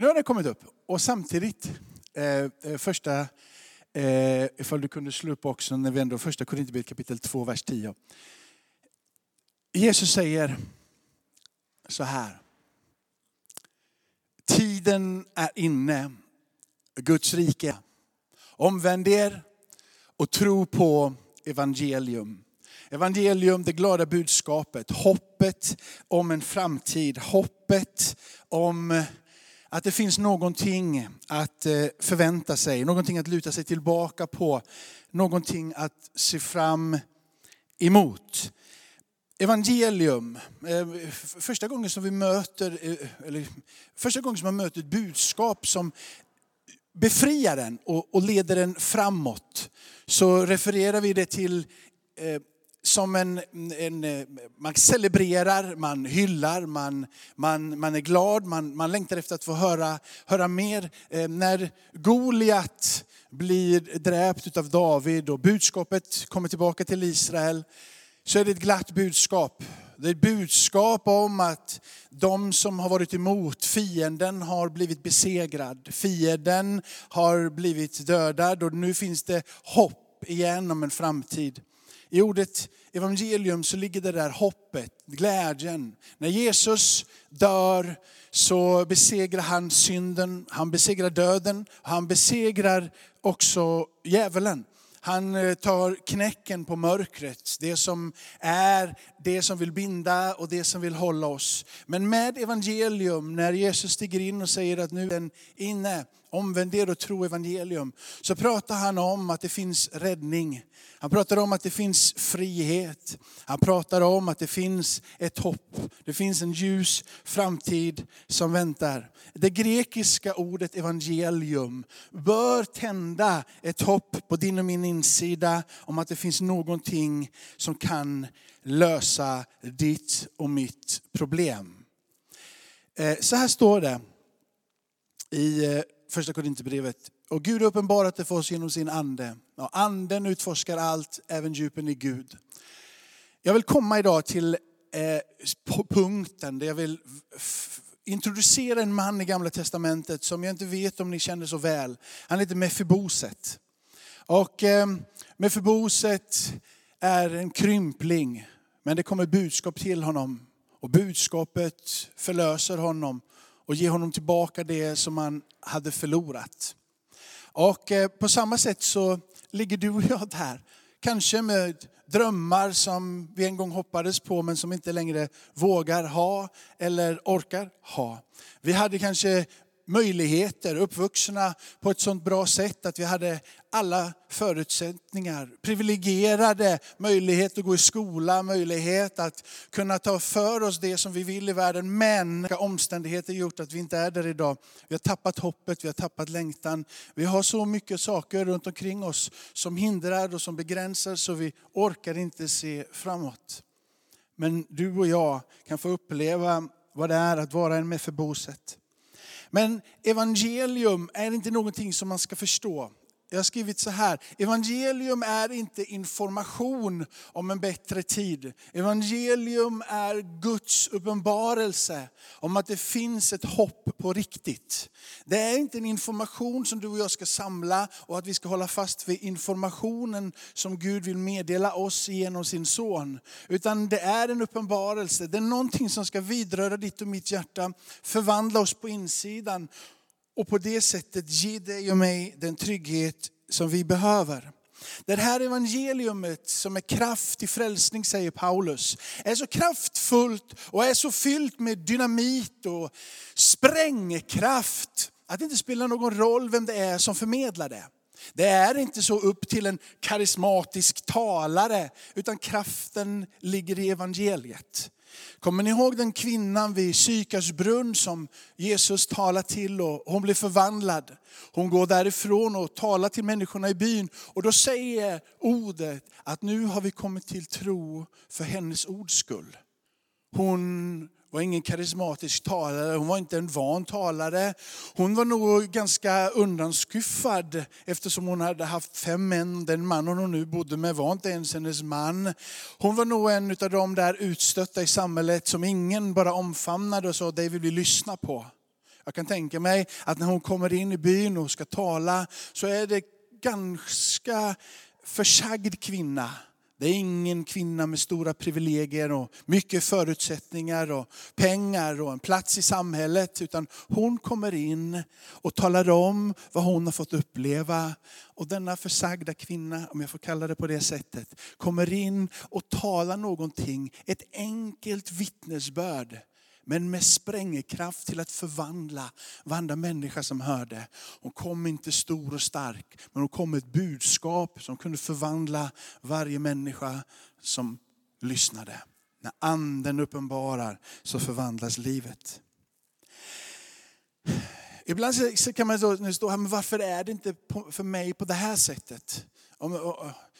nu har det kommit upp. Och samtidigt, eh, eh, första, eh, ifall du kunde slå upp också när vi ändå första Korinthierbrevet kapitel 2, vers 10. Jesus säger så här. Tiden är inne, Guds rike. Omvänd er och tro på evangelium. Evangelium, det glada budskapet, hoppet om en framtid, hoppet om att det finns någonting att eh, förvänta sig, någonting att luta sig tillbaka på, någonting att se fram emot. Evangelium, eh, första gången som vi möter, eh, eller första gången som man möter ett budskap som befriar den och leder den framåt, så refererar vi det till som en, en, eh, man celebrerar, man hyllar, man, man, man är glad, man, man längtar efter att få höra, höra mer. Eh, när Goliat blir dräpt av David och budskapet kommer tillbaka till Israel, så är det ett glatt budskap. Det är ett budskap om att de som har varit emot, fienden har blivit besegrad. Fienden har blivit dödad och nu finns det hopp igen om en framtid. I ordet evangelium så ligger det där hoppet, glädjen. När Jesus dör så besegrar han synden, han besegrar döden, han besegrar också djävulen. Han eh, tar knäcken på mörkret, det som är det som vill binda och det som vill hålla oss. Men med evangelium, när Jesus stiger in och säger att nu är den inne, omvänd er och tro evangelium, så pratar han om att det finns räddning. Han pratar om att det finns frihet. Han pratar om att det finns ett hopp. Det finns en ljus framtid som väntar. Det grekiska ordet evangelium bör tända ett hopp på din och min insida om att det finns någonting som kan lösa ditt och mitt problem. Eh, så här står det i eh, första Korinthierbrevet och Gud har uppenbarat det för oss genom sin ande. Ja, anden utforskar allt, även djupen i Gud. Jag vill komma idag till eh, punkten där jag vill introducera en man i gamla testamentet som jag inte vet om ni känner så väl. Han heter Mefiboset. Och eh, Mefiboset är en krympling, men det kommer budskap till honom. Och budskapet förlöser honom och ger honom tillbaka det som han hade förlorat. Och eh, på samma sätt så ligger du och jag där. Kanske med drömmar som vi en gång hoppades på men som inte längre vågar ha eller orkar ha. Vi hade kanske möjligheter, uppvuxna på ett sånt bra sätt att vi hade alla förutsättningar. Privilegierade möjlighet att gå i skola, möjlighet att kunna ta för oss det som vi vill i världen. Men omständigheter gjort att vi inte är där idag. Vi har tappat hoppet, vi har tappat längtan. Vi har så mycket saker runt omkring oss som hindrar och som begränsar så vi orkar inte se framåt. Men du och jag kan få uppleva vad det är att vara en Mefiboset. Men evangelium är inte någonting som man ska förstå. Jag har skrivit så här, evangelium är inte information om en bättre tid. Evangelium är Guds uppenbarelse om att det finns ett hopp på riktigt. Det är inte en information som du och jag ska samla och att vi ska hålla fast vid informationen som Gud vill meddela oss genom sin son. Utan det är en uppenbarelse, det är någonting som ska vidröra ditt och mitt hjärta, förvandla oss på insidan och på det sättet ge dig och mig den trygghet som vi behöver. Det här evangeliumet som är kraft i frälsning, säger Paulus, är så kraftfullt och är så fyllt med dynamit och sprängkraft att det inte spelar någon roll vem det är som förmedlar det. Det är inte så upp till en karismatisk talare, utan kraften ligger i evangeliet. Kommer ni ihåg den kvinnan vid Sykars brunn som Jesus talar till och hon blir förvandlad. Hon går därifrån och talar till människorna i byn och då säger ordet att nu har vi kommit till tro för hennes ords skull. Hon var ingen karismatisk talare, hon var inte en van talare. Hon var nog ganska undanskuffad eftersom hon hade haft fem män. Den mannen hon nu bodde med var inte ens hennes man. Hon var nog en av de där utstötta i samhället som ingen bara omfamnade och sa, dig vill vi lyssna på. Jag kan tänka mig att när hon kommer in i byn och ska tala så är det ganska försagd kvinna. Det är ingen kvinna med stora privilegier och mycket förutsättningar och pengar och en plats i samhället. Utan hon kommer in och talar om vad hon har fått uppleva. Och denna försagda kvinna, om jag får kalla det på det sättet, kommer in och talar någonting, ett enkelt vittnesbörd men med sprängkraft till att förvandla varenda människa som hörde. Hon kom inte stor och stark, men hon kom med ett budskap som kunde förvandla varje människa som lyssnade. När anden uppenbarar så förvandlas livet. Ibland kan man stå här, men varför är det inte för mig på det här sättet?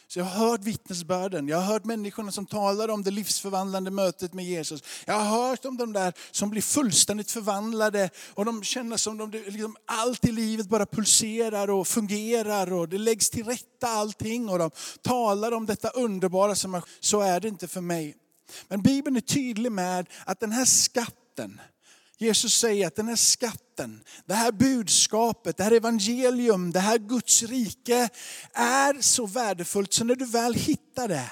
Så jag har hört vittnesbörden, jag har hört människorna som talar om det livsförvandlande mötet med Jesus. Jag har hört om de där som blir fullständigt förvandlade och de känner som om liksom allt i livet bara pulserar och fungerar och det läggs till rätta allting och de talar om detta underbara som så är det inte för mig. Men Bibeln är tydlig med att den här skatten, Jesus säger att den här skatten, det här budskapet, det här evangelium, det här Guds rike är så värdefullt så när du väl hittar det,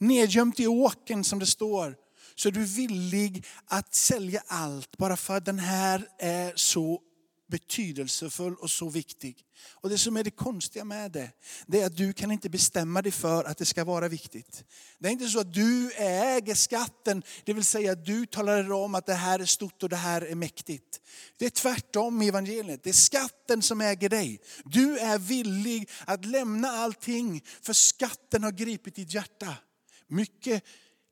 nedgömt i åken som det står, så är du villig att sälja allt bara för att den här är så betydelsefull och så viktig. Och det som är det konstiga med det, det är att du kan inte bestämma dig för att det ska vara viktigt. Det är inte så att du äger skatten, det vill säga att du talar om att det här är stort och det här är mäktigt. Det är tvärtom i evangeliet. Det är skatten som äger dig. Du är villig att lämna allting för skatten har gripit ditt hjärta. Mycket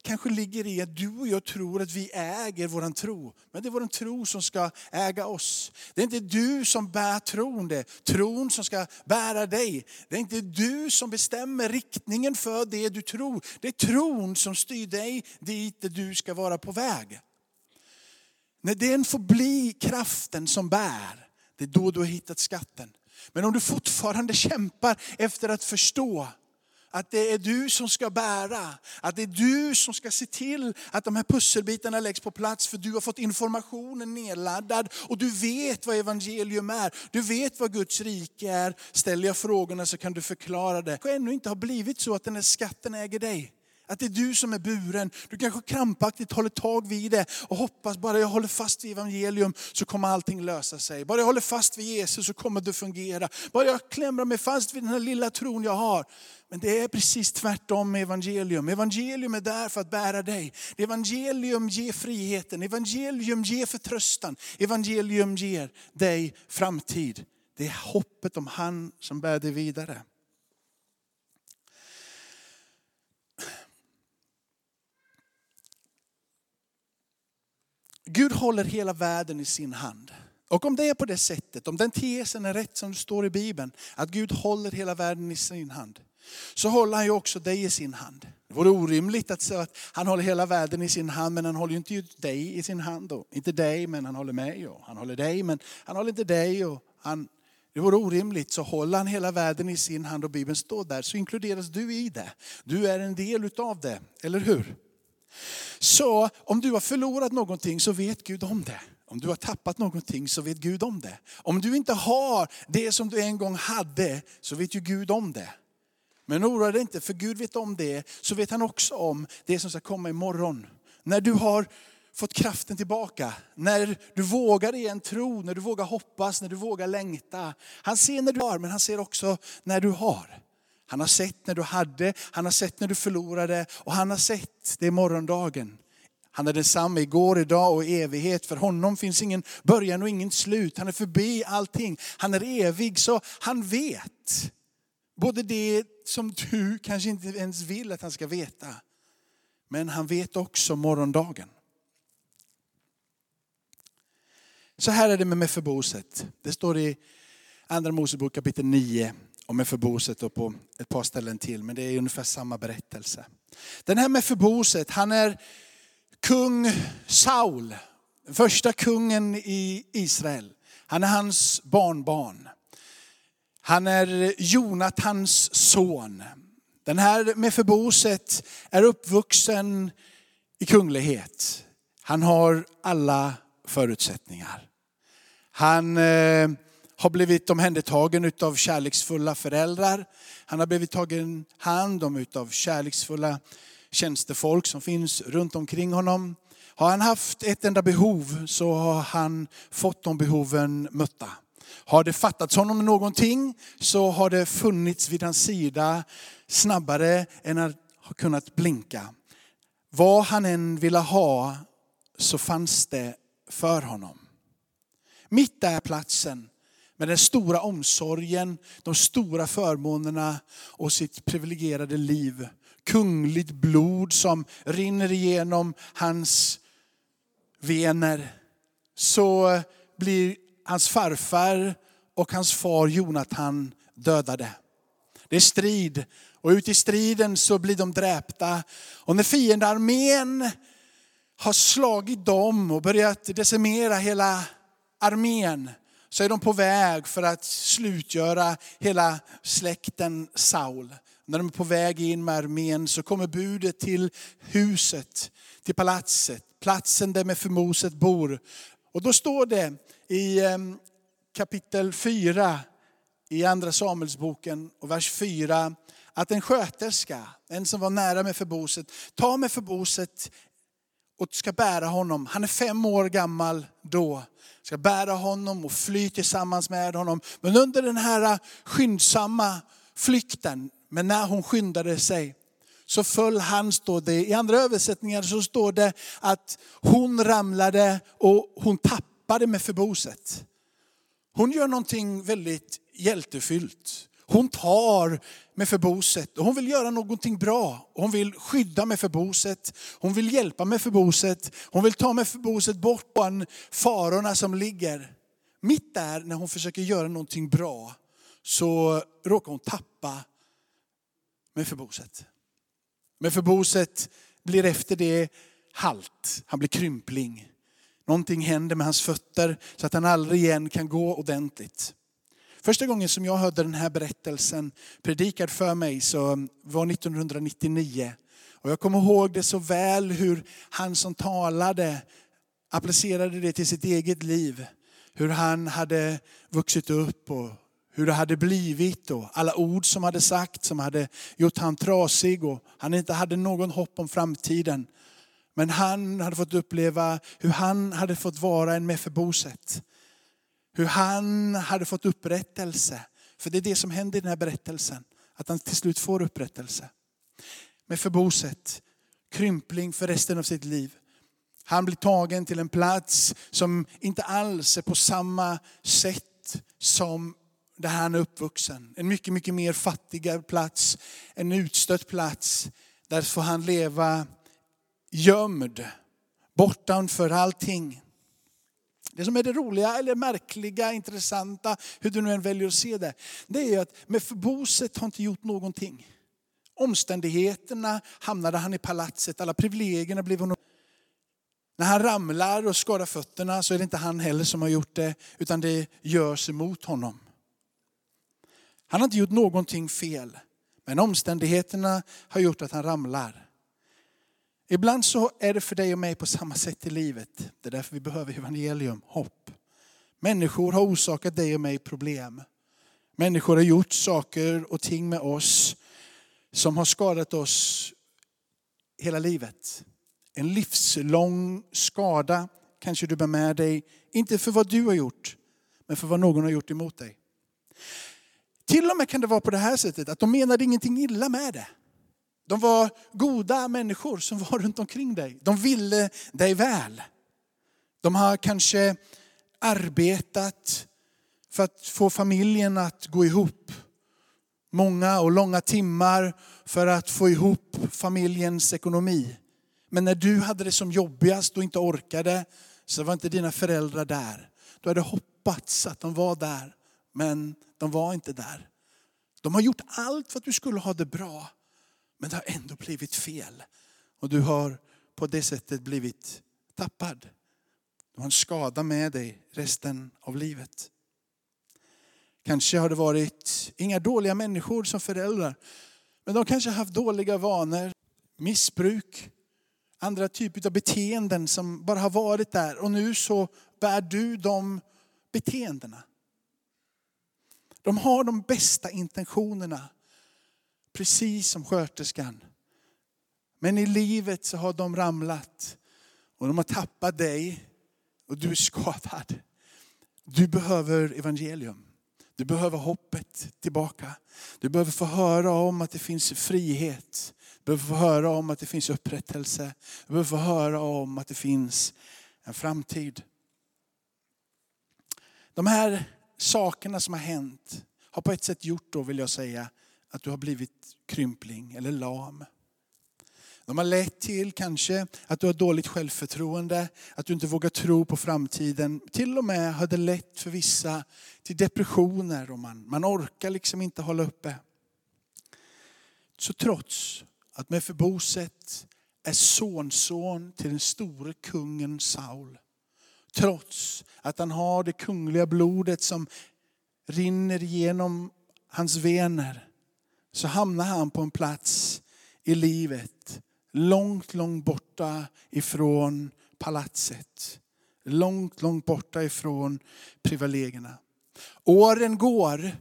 kanske ligger i att du och jag tror att vi äger vår tro. Men det är vår tro som ska äga oss. Det är inte du som bär tron, det är tron som ska bära dig. Det är inte du som bestämmer riktningen för det du tror. Det är tron som styr dig dit där du ska vara på väg. När den får bli kraften som bär, det är då du har hittat skatten. Men om du fortfarande kämpar efter att förstå att det är du som ska bära, att det är du som ska se till att de här pusselbitarna läggs på plats för du har fått informationen nedladdad och du vet vad evangelium är. Du vet vad Guds rike är. Ställer jag frågorna så kan du förklara det. Det ännu inte har blivit så att den här skatten äger dig. Att det är du som är buren. Du kanske krampaktigt håller tag vid det och hoppas bara jag håller fast vid evangelium så kommer allting lösa sig. Bara jag håller fast vid Jesus så kommer det fungera. Bara jag klämmer mig fast vid den här lilla tron jag har. Men det är precis tvärtom med evangelium. Evangelium är där för att bära dig. Evangelium ger friheten, evangelium ger förtröstan, evangelium ger dig framtid. Det är hoppet om han som bär dig vidare. Gud håller hela världen i sin hand. Och om det är på det sättet, om den tesen är rätt som det står i Bibeln, att Gud håller hela världen i sin hand, så håller han ju också dig i sin hand. Det vore orimligt att säga att han håller hela världen i sin hand, men han håller ju inte dig i sin hand. Och inte dig, men han håller mig. Och han håller dig, men han håller inte dig. Och han, det vore orimligt. Så håller han hela världen i sin hand och Bibeln står där, så inkluderas du i det. Du är en del utav det, eller hur? Så om du har förlorat någonting så vet Gud om det. Om du har tappat någonting så vet Gud om det. Om du inte har det som du en gång hade så vet ju Gud om det. Men oroa dig inte, för Gud vet om det, så vet han också om det som ska komma imorgon. När du har fått kraften tillbaka, när du vågar igen tro, när du vågar hoppas, när du vågar längta. Han ser när du har, men han ser också när du har. Han har sett när du hade, han har sett när du förlorade och han har sett det morgondagen. Han är densamme igår, idag och i evighet. För honom finns ingen början och ingen slut. Han är förbi allting. Han är evig så han vet. Både det som du kanske inte ens vill att han ska veta. Men han vet också morgondagen. Så här är det med Mefiboset. Det står i Andra Mosebok kapitel 9 och Mefiboset och på ett par ställen till. Men det är ungefär samma berättelse. Den här Mefiboset, han är kung Saul. Första kungen i Israel. Han är hans barnbarn. Han är Jonatans son. Den här Mefiboset är uppvuxen i kunglighet. Han har alla förutsättningar. Han eh, har blivit omhändertagen av kärleksfulla föräldrar. Han har blivit tagen hand om av kärleksfulla tjänstefolk som finns runt omkring honom. Har han haft ett enda behov så har han fått de behoven mötta. Har det fattats honom någonting så har det funnits vid hans sida snabbare än att ha kunnat blinka. Vad han än ville ha så fanns det för honom. Mitt är platsen med den stora omsorgen, de stora förmånerna och sitt privilegierade liv. Kungligt blod som rinner igenom hans vener. Så blir hans farfar och hans far Jonathan dödade. Det är strid och ut i striden så blir de dräpta. Och när fiendearmén har slagit dem och börjat decimera hela armén så är de på väg för att slutgöra hela släkten Saul. När de är på väg in med armén så kommer budet till huset, till palatset, platsen där Mefiboset bor. Och då står det i ehm, kapitel 4 i andra Samuelsboken och vers 4 att en sköterska, en som var nära med förboset, tar med förboset och ska bära honom. Han är fem år gammal då. Ska bära honom och fly tillsammans med honom. Men under den här skyndsamma flykten, men när hon skyndade sig, så föll han, står det. I andra översättningar så står det att hon ramlade och hon tappade med förboset. Hon gör någonting väldigt hjältefyllt. Hon tar med förboset och hon vill göra någonting bra. Hon vill skydda med förboset. Hon vill hjälpa med förboset. Hon vill ta med förboset bort från farorna som ligger. Mitt där när hon försöker göra någonting bra så råkar hon tappa med förboset. Med förboset blir efter det halt. Han blir krympling. Någonting händer med hans fötter så att han aldrig igen kan gå ordentligt. Första gången som jag hörde den här berättelsen predikad för mig så var 1999. Och jag kommer ihåg det så väl hur han som talade applicerade det till sitt eget liv. Hur han hade vuxit upp och hur det hade blivit och alla ord som hade sagt som hade gjort han trasig och han inte hade någon hopp om framtiden. Men han hade fått uppleva hur han hade fått vara en Mefeboset. Hur han hade fått upprättelse. För det är det som händer i den här berättelsen. Att han till slut får upprättelse. Med förboset, krympling för resten av sitt liv. Han blir tagen till en plats som inte alls är på samma sätt som där han är uppvuxen. En mycket, mycket mer fattigare plats, en utstött plats. Där får han leva gömd, bortanför allting. Det som är det roliga, eller märkliga, intressanta, hur du nu än väljer att se det, det är att med förboset har inte gjort någonting. Omständigheterna hamnade han i palatset, alla privilegierna blev honom. När han ramlar och skadar fötterna så är det inte han heller som har gjort det, utan det görs emot honom. Han har inte gjort någonting fel, men omständigheterna har gjort att han ramlar. Ibland så är det för dig och mig på samma sätt i livet. Det är därför vi behöver evangelium, hopp. Människor har orsakat dig och mig problem. Människor har gjort saker och ting med oss som har skadat oss hela livet. En livslång skada kanske du bär med dig, inte för vad du har gjort, men för vad någon har gjort emot dig. Till och med kan det vara på det här sättet att de menade ingenting illa med det. De var goda människor som var runt omkring dig. De ville dig väl. De har kanske arbetat för att få familjen att gå ihop. Många och långa timmar för att få ihop familjens ekonomi. Men när du hade det som jobbigast och inte orkade så var inte dina föräldrar där. Du hade hoppats att de var där, men de var inte där. De har gjort allt för att du skulle ha det bra. Men det har ändå blivit fel. Och du har på det sättet blivit tappad. Du har en skada med dig resten av livet. Kanske har det varit inga dåliga människor som föräldrar. Men de kanske har haft dåliga vanor, missbruk, andra typer av beteenden som bara har varit där. Och nu så bär du de beteendena. De har de bästa intentionerna, precis som sköterskan. Men i livet så har de ramlat och de har tappat dig och du är skadad. Du behöver evangelium. Du behöver hoppet tillbaka. Du behöver få höra om att det finns frihet. Du behöver få höra om att det finns upprättelse. Du behöver få höra om att det finns en framtid. De här sakerna som har hänt har på ett sätt gjort då, vill jag säga, att du har blivit krympling eller lam. De har lett till kanske att du har dåligt självförtroende, att du inte vågar tro på framtiden. Till och med har det lett för vissa till depressioner och man, man orkar liksom inte hålla uppe. Så trots att Mefiboset är sonson till den store kungen Saul, trots att han har det kungliga blodet som rinner igenom hans vener, så hamnar han på en plats i livet långt, långt borta ifrån palatset. Långt, långt borta ifrån privilegierna. Åren går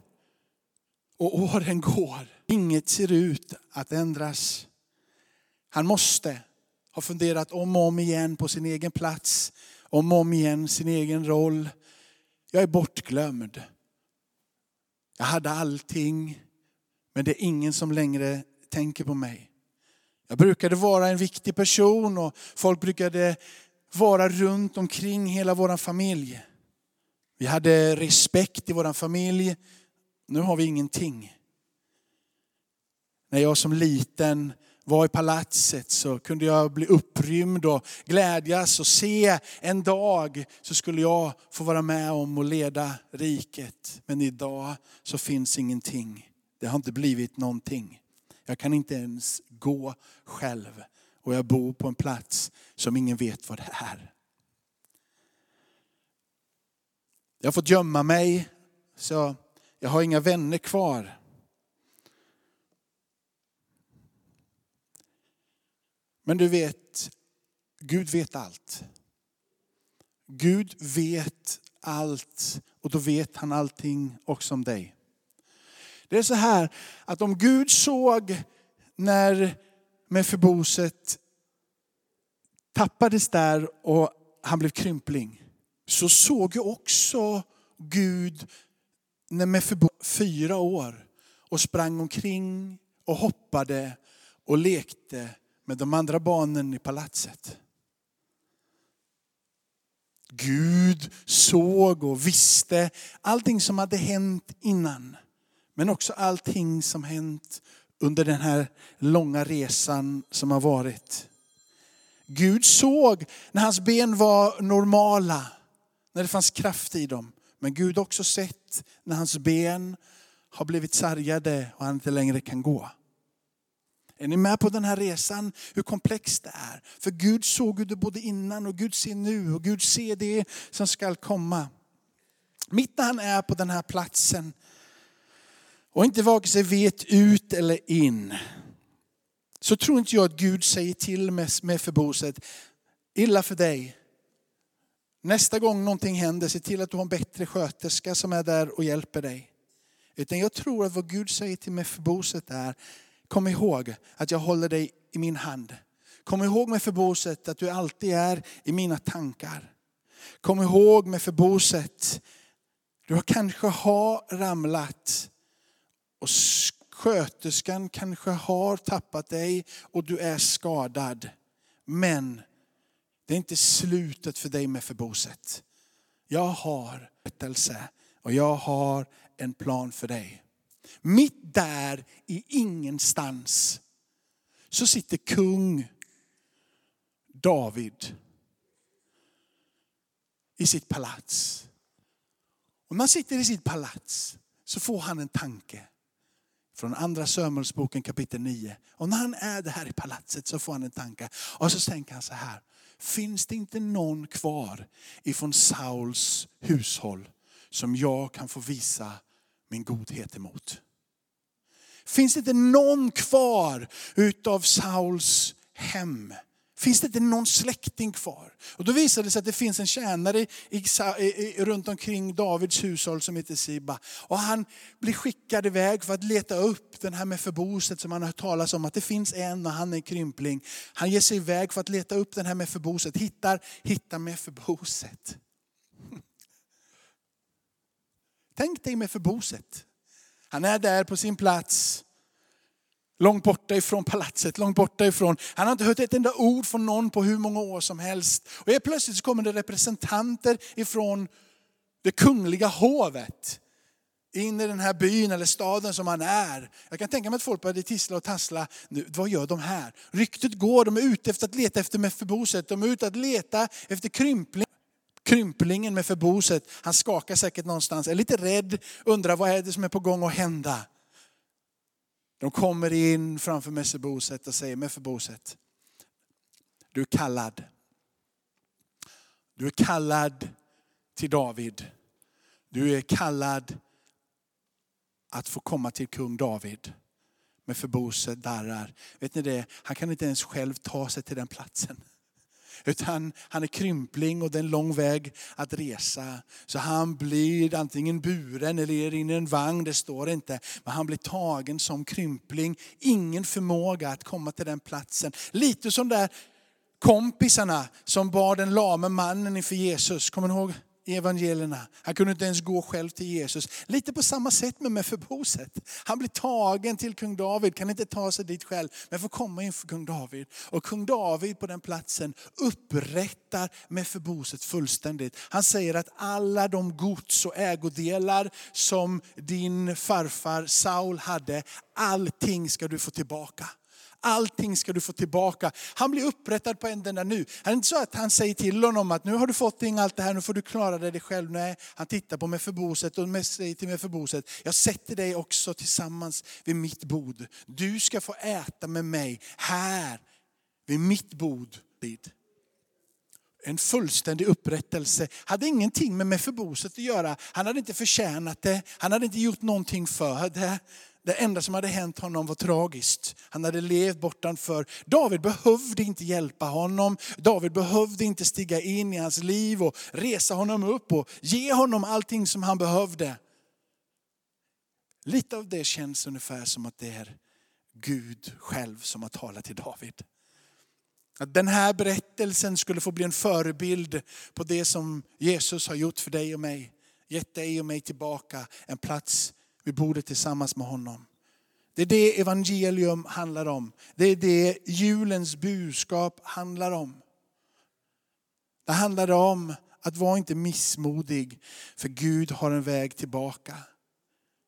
och åren går. Inget ser ut att ändras. Han måste ha funderat om och om igen på sin egen plats, om och om igen sin egen roll. Jag är bortglömd. Jag hade allting, men det är ingen som längre tänker på mig. Jag brukade vara en viktig person och folk brukade vara runt omkring hela vår familj. Vi hade respekt i vår familj. Nu har vi ingenting. När jag som liten var i palatset så kunde jag bli upprymd och glädjas och se en dag så skulle jag få vara med om att leda riket. Men idag så finns ingenting. Det har inte blivit någonting. Jag kan inte ens gå själv och jag bor på en plats som ingen vet vad det är. Jag har fått gömma mig så jag har inga vänner kvar. Men du vet, Gud vet allt. Gud vet allt och då vet han allting också om dig. Det är så här att om Gud såg när Mefiboset tappades där och han blev krympling, så såg ju också Gud när Mefiboset fyra år och sprang omkring och hoppade och lekte med de andra barnen i palatset. Gud såg och visste allting som hade hänt innan. Men också allting som hänt under den här långa resan som har varit. Gud såg när hans ben var normala, när det fanns kraft i dem. Men Gud har också sett när hans ben har blivit sargade och han inte längre kan gå. Är ni med på den här resan? Hur komplext det är. För Gud såg det både innan och Gud ser nu och Gud ser det som skall komma. Mitt när han är på den här platsen och inte vare sig vet ut eller in. Så tror inte jag att Gud säger till med, förboset, illa för dig. Nästa gång någonting händer, se till att du har en bättre sköterska som är där och hjälper dig. Utan jag tror att vad Gud säger till Mefiboset är, kom ihåg att jag håller dig i min hand. Kom ihåg med förboset att du alltid är i mina tankar. Kom ihåg med förboset, du kanske har ramlat och sköterskan kanske har tappat dig och du är skadad. Men det är inte slutet för dig med förboset. Jag har rättelse och jag har en plan för dig. Mitt där i ingenstans så sitter kung David i sitt palats. Och när han sitter i sitt palats så får han en tanke från andra Samuelsboken kapitel 9. Och när han är det här i palatset så får han en tanke. Och så tänker han så här. Finns det inte någon kvar ifrån Sauls hushåll som jag kan få visa min godhet emot? Finns det inte någon kvar utav Sauls hem? Finns det inte någon släkting kvar? Och då visade det sig att det finns en tjänare i, i, i, runt omkring Davids hushåll som heter Siba. Och han blir skickad iväg för att leta upp den här med förboset som han har hört talas om. Att det finns en och han är en krympling. Han ger sig iväg för att leta upp den här med förboset. Hittar, hittar med förboset. Tänk dig med förboset. Han är där på sin plats. Långt borta ifrån palatset, långt borta ifrån. Han har inte hört ett enda ord från någon på hur många år som helst. Och helt plötsligt så kommer det representanter ifrån det kungliga hovet in i den här byn eller staden som han är. Jag kan tänka mig att folk började tissla och tassla. Nu, vad gör de här? Ryktet går, de är ute efter att leta efter Mefiboset. De är ute att leta efter krympling. Krymplingen med förboset, han skakar säkert någonstans, är lite rädd, undrar vad är det som är på gång att hända. De kommer in framför Mefeboset och säger Mefeboset, du är kallad. Du är kallad till David. Du är kallad att få komma till kung David. Mefeboset darrar. Vet ni det? Han kan inte ens själv ta sig till den platsen. Utan han är krympling och det är en lång väg att resa. Så han blir antingen buren eller in i en vagn, det står inte. Men han blir tagen som krympling. Ingen förmåga att komma till den platsen. Lite som där kompisarna som bar den lame mannen inför Jesus. Kommer ni ihåg? I evangelierna. Han kunde inte ens gå själv till Jesus. Lite på samma sätt med Mefiboset. Han blir tagen till kung David, kan inte ta sig dit själv, men får komma inför kung David. Och kung David på den platsen upprättar Mefiboset fullständigt. Han säger att alla de gods och ägodelar som din farfar Saul hade, allting ska du få tillbaka. Allting ska du få tillbaka. Han blir upprättad på änden där nu. Det är inte så att han säger till honom att nu har du fått in allt det här, nu får du klara dig själv. Nej, han tittar på Mefiboset och säger till Mefiboset, jag sätter dig också tillsammans vid mitt bord. Du ska få äta med mig här vid mitt bord. En fullständig upprättelse. Hade ingenting med Mefiboset att göra. Han hade inte förtjänat det. Han hade inte gjort någonting för det. Det enda som hade hänt honom var tragiskt. Han hade levt bortanför. David behövde inte hjälpa honom. David behövde inte stiga in i hans liv och resa honom upp och ge honom allting som han behövde. Lite av det känns ungefär som att det är Gud själv som har talat till David. Att den här berättelsen skulle få bli en förebild på det som Jesus har gjort för dig och mig. Gett dig och mig tillbaka en plats vid bordet tillsammans med honom. Det är det evangelium handlar om. Det är det julens budskap handlar om. Det handlar om att vara inte missmodig, för Gud har en väg tillbaka.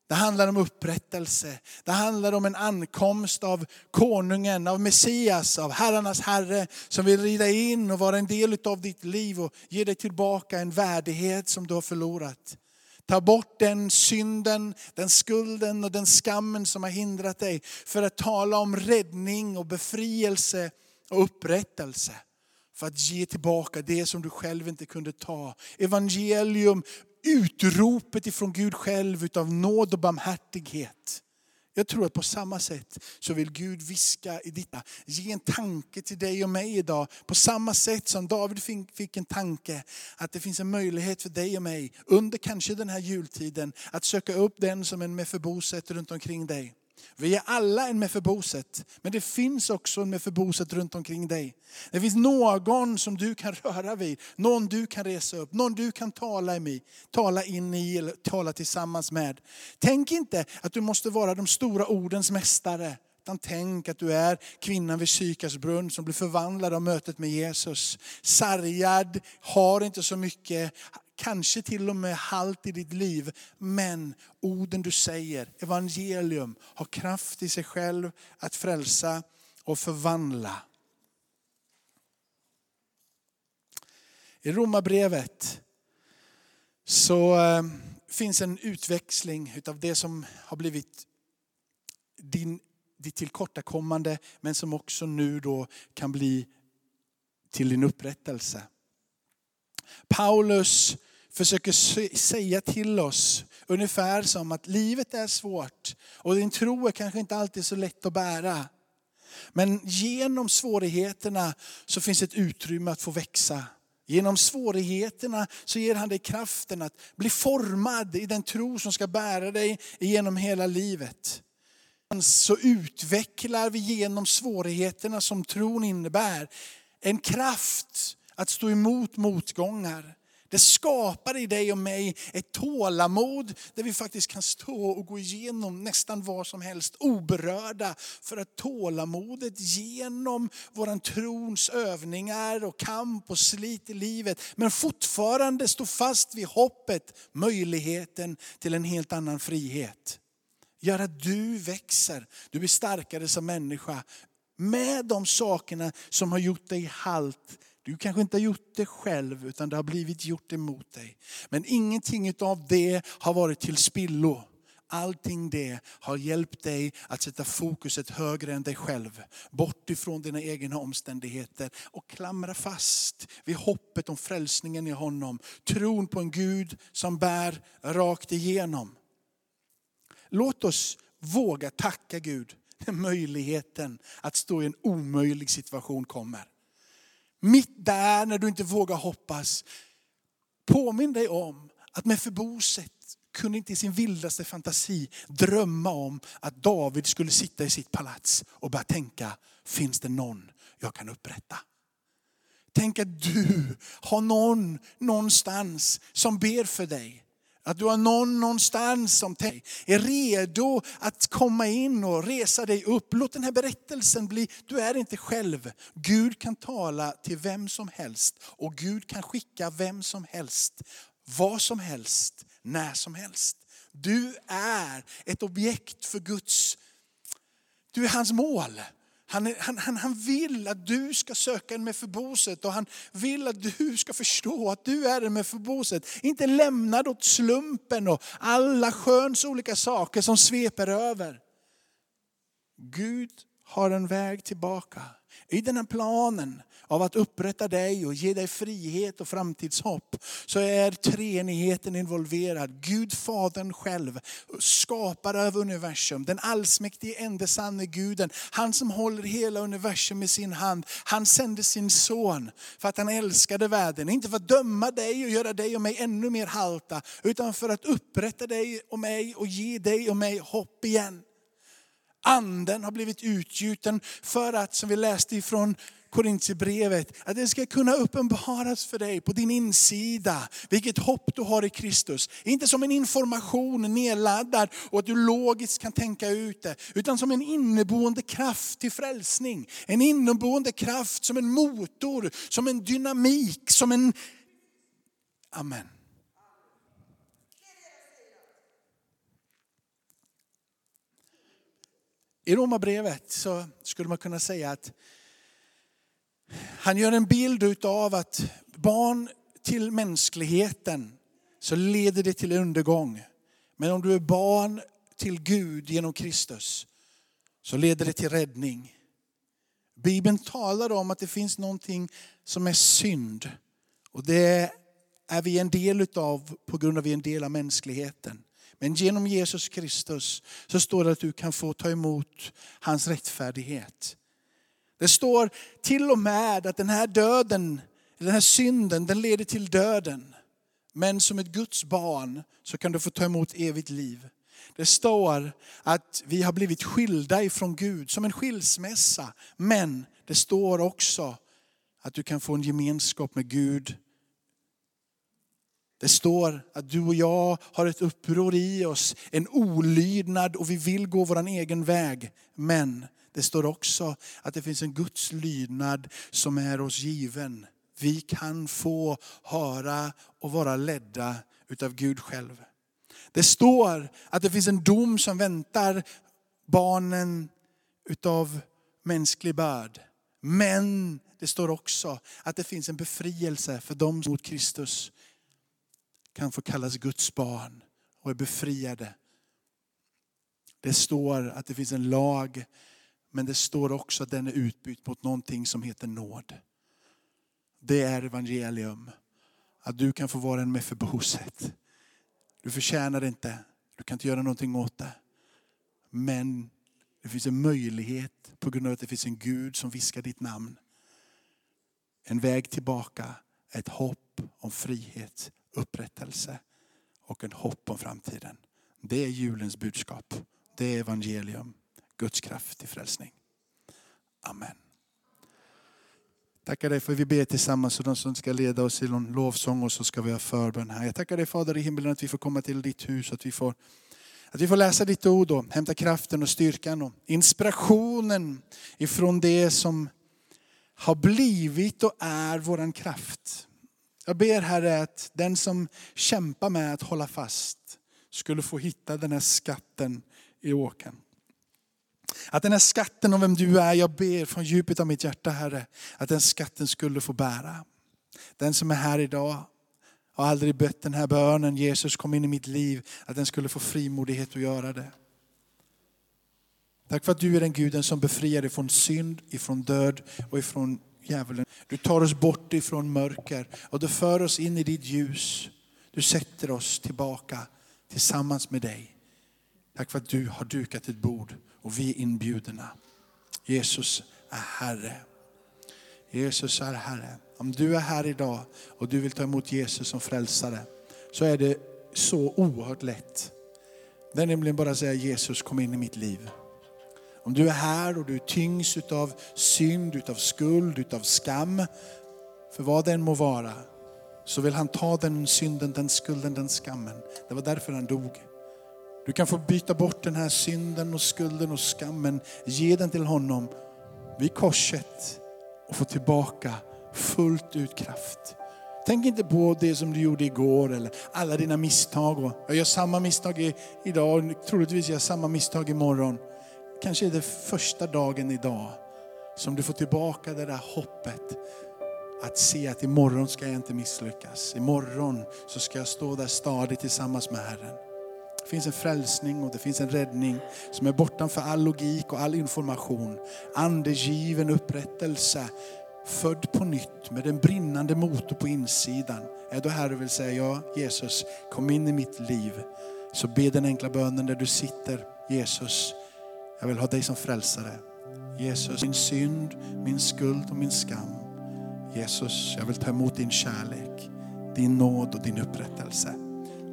Det handlar om upprättelse. Det handlar om en ankomst av konungen, av Messias, av herrarnas herre som vill rida in och vara en del av ditt liv och ge dig tillbaka en värdighet som du har förlorat. Ta bort den synden, den skulden och den skammen som har hindrat dig för att tala om räddning och befrielse och upprättelse. För att ge tillbaka det som du själv inte kunde ta. Evangelium, utropet ifrån Gud själv utav nåd och barmhärtighet. Jag tror att på samma sätt så vill Gud viska i ditt ge en tanke till dig och mig idag. På samma sätt som David fick en tanke att det finns en möjlighet för dig och mig under kanske den här jultiden att söka upp den som en förboset runt omkring dig. Vi är alla en Mefiboset, men det finns också en Mefiboset runt omkring dig. Det finns någon som du kan röra vid, någon du kan resa upp, någon du kan tala, med, tala in i eller tala tillsammans med. Tänk inte att du måste vara de stora ordens mästare. Utan tänk att du är kvinnan vid Sykars brunn som blir förvandlad av mötet med Jesus. Sargad, har inte så mycket, kanske till och med halt i ditt liv. Men orden du säger, evangelium, har kraft i sig själv att frälsa och förvandla. I Romarbrevet så eh, finns en utväxling av det som har blivit din, ditt tillkortakommande men som också nu då kan bli till din upprättelse. Paulus försöker säga till oss ungefär som att livet är svårt och din tro är kanske inte alltid så lätt att bära. Men genom svårigheterna så finns ett utrymme att få växa. Genom svårigheterna så ger han dig kraften att bli formad i den tro som ska bära dig genom hela livet. Så utvecklar vi genom svårigheterna som tron innebär en kraft att stå emot motgångar. Det skapar i dig och mig ett tålamod där vi faktiskt kan stå och gå igenom nästan vad som helst oberörda. För att tålamodet genom våran trons övningar och kamp och slit i livet, men fortfarande stå fast vid hoppet, möjligheten till en helt annan frihet. Gör att du växer, du blir starkare som människa med de sakerna som har gjort dig halt du kanske inte har gjort det själv utan det har blivit gjort emot dig. Men ingenting av det har varit till spillo. Allting det har hjälpt dig att sätta fokuset högre än dig själv. Bort ifrån dina egna omständigheter och klamra fast vid hoppet om frälsningen i honom. Tron på en Gud som bär rakt igenom. Låt oss våga tacka Gud när möjligheten att stå i en omöjlig situation kommer. Mitt där när du inte vågar hoppas. Påminn dig om att Mefiboset kunde inte i sin vildaste fantasi drömma om att David skulle sitta i sitt palats och börja tänka, finns det någon jag kan upprätta? Tänk att du har någon någonstans som ber för dig. Att du har någon någonstans som är redo att komma in och resa dig upp. Låt den här berättelsen bli, du är inte själv. Gud kan tala till vem som helst och Gud kan skicka vem som helst, vad som helst, när som helst. Du är ett objekt för Guds, du är hans mål. Han, han, han, han vill att du ska söka en Mefiboset och han vill att du ska förstå att du är en Mefiboset. Inte lämnad åt slumpen och alla sköns olika saker som sveper över. Gud har en väg tillbaka. I den här planen av att upprätta dig och ge dig frihet och framtidshopp så är treenigheten involverad. Gud Fadern själv, skapare av universum, den allsmäktige ende sanne guden. Han som håller hela universum i sin hand. Han sände sin son för att han älskade världen. Inte för att döma dig och göra dig och mig ännu mer halta. Utan för att upprätta dig och mig och ge dig och mig hopp igen. Anden har blivit utgjuten för att, som vi läste ifrån Korintierbrevet, att det ska kunna uppenbaras för dig på din insida, vilket hopp du har i Kristus. Inte som en information nedladdad och att du logiskt kan tänka ut det, utan som en inneboende kraft till frälsning. En inneboende kraft som en motor, som en dynamik, som en... Amen. I Romarbrevet så skulle man kunna säga att han gör en bild av att barn till mänskligheten så leder det till undergång. Men om du är barn till Gud genom Kristus så leder det till räddning. Bibeln talar om att det finns någonting som är synd. Och det är vi en del utav på grund av att vi är en del av mänskligheten. Men genom Jesus Kristus så står det att du kan få ta emot hans rättfärdighet. Det står till och med att den här döden, den här synden, den leder till döden. Men som ett Guds barn så kan du få ta emot evigt liv. Det står att vi har blivit skilda ifrån Gud som en skilsmässa. Men det står också att du kan få en gemenskap med Gud det står att du och jag har ett uppror i oss, en olydnad och vi vill gå vår egen väg. Men det står också att det finns en Guds lydnad som är oss given. Vi kan få höra och vara ledda utav Gud själv. Det står att det finns en dom som väntar barnen utav mänsklig börd. Men det står också att det finns en befrielse för dem som mot Kristus kan få kallas Guds barn och är befriade. Det står att det finns en lag, men det står också att den är utbytt mot någonting som heter nåd. Det är evangelium. Att du kan få vara en Mefiboset. Du förtjänar det inte, du kan inte göra någonting åt det. Men Det finns en möjlighet på grund av att det finns en Gud som viskar ditt namn. En väg tillbaka, ett hopp om frihet, upprättelse och en hopp om framtiden. Det är julens budskap. Det är evangelium. Guds kraft till frälsning. Amen. Tackar dig för att vi ber tillsammans och de som ska leda oss i någon lovsång och så ska vi ha förbön här. Jag tackar dig Fader i himmelen att vi får komma till ditt hus, att vi får, att vi får läsa ditt ord och hämta kraften och styrkan och inspirationen ifrån det som har blivit och är våran kraft. Jag ber Herre att den som kämpar med att hålla fast skulle få hitta den här skatten i åkern. Att den här skatten om vem du är, jag ber från djupet av mitt hjärta Herre, att den skatten skulle få bära. Den som är här idag har aldrig bett den här bönen, Jesus kom in i mitt liv, att den skulle få frimodighet att göra det. Tack för att du är den guden som befriar dig från synd, ifrån död och ifrån djävulen. Du tar oss bort ifrån mörker och du för oss in i ditt ljus. Du sätter oss tillbaka tillsammans med dig. Tack för att du har dukat ett bord och vi är inbjudna. Jesus är Herre. Jesus är Herre. Om du är här idag och du vill ta emot Jesus som frälsare så är det så oerhört lätt. Det är nämligen bara att säga Jesus kom in i mitt liv. Om du är här och du tyngs av synd, av skuld, av skam, för vad den må vara, så vill han ta den synden, den skulden, den skammen. Det var därför han dog. Du kan få byta bort den här synden och skulden och skammen, ge den till honom vid korset och få tillbaka fullt ut kraft. Tänk inte på det som du gjorde igår eller alla dina misstag. Jag gör samma misstag idag och troligtvis gör jag samma misstag imorgon. Kanske är det första dagen idag som du får tillbaka det där hoppet. Att se att imorgon ska jag inte misslyckas. Imorgon så ska jag stå där stadigt tillsammans med Herren. Det finns en frälsning och det finns en räddning som är bortanför all logik och all information. Andegiven upprättelse, född på nytt med en brinnande motor på insidan. Är du här och vill säga, ja Jesus, kom in i mitt liv. Så be den enkla bönen där du sitter. Jesus, jag vill ha dig som frälsare. Jesus, min synd, min skuld och min skam. Jesus, jag vill ta emot din kärlek, din nåd och din upprättelse.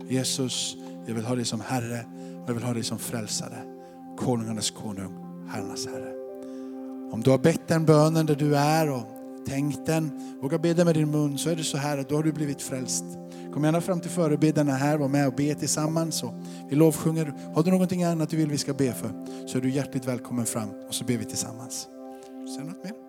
Jesus, jag vill ha dig som Herre och jag vill ha dig som frälsare. Konungarnas konung, herrarnas Herre. Om du har bett den bönen där du är och tänkt den, våga be den med din mun så är det så här att då har du blivit frälst. Kom gärna fram till förebilderna här, var med och be tillsammans. Och vi lovsjunger. Har du någonting annat du vill vi ska be för så är du hjärtligt välkommen fram och så ber vi tillsammans. Säg något mer?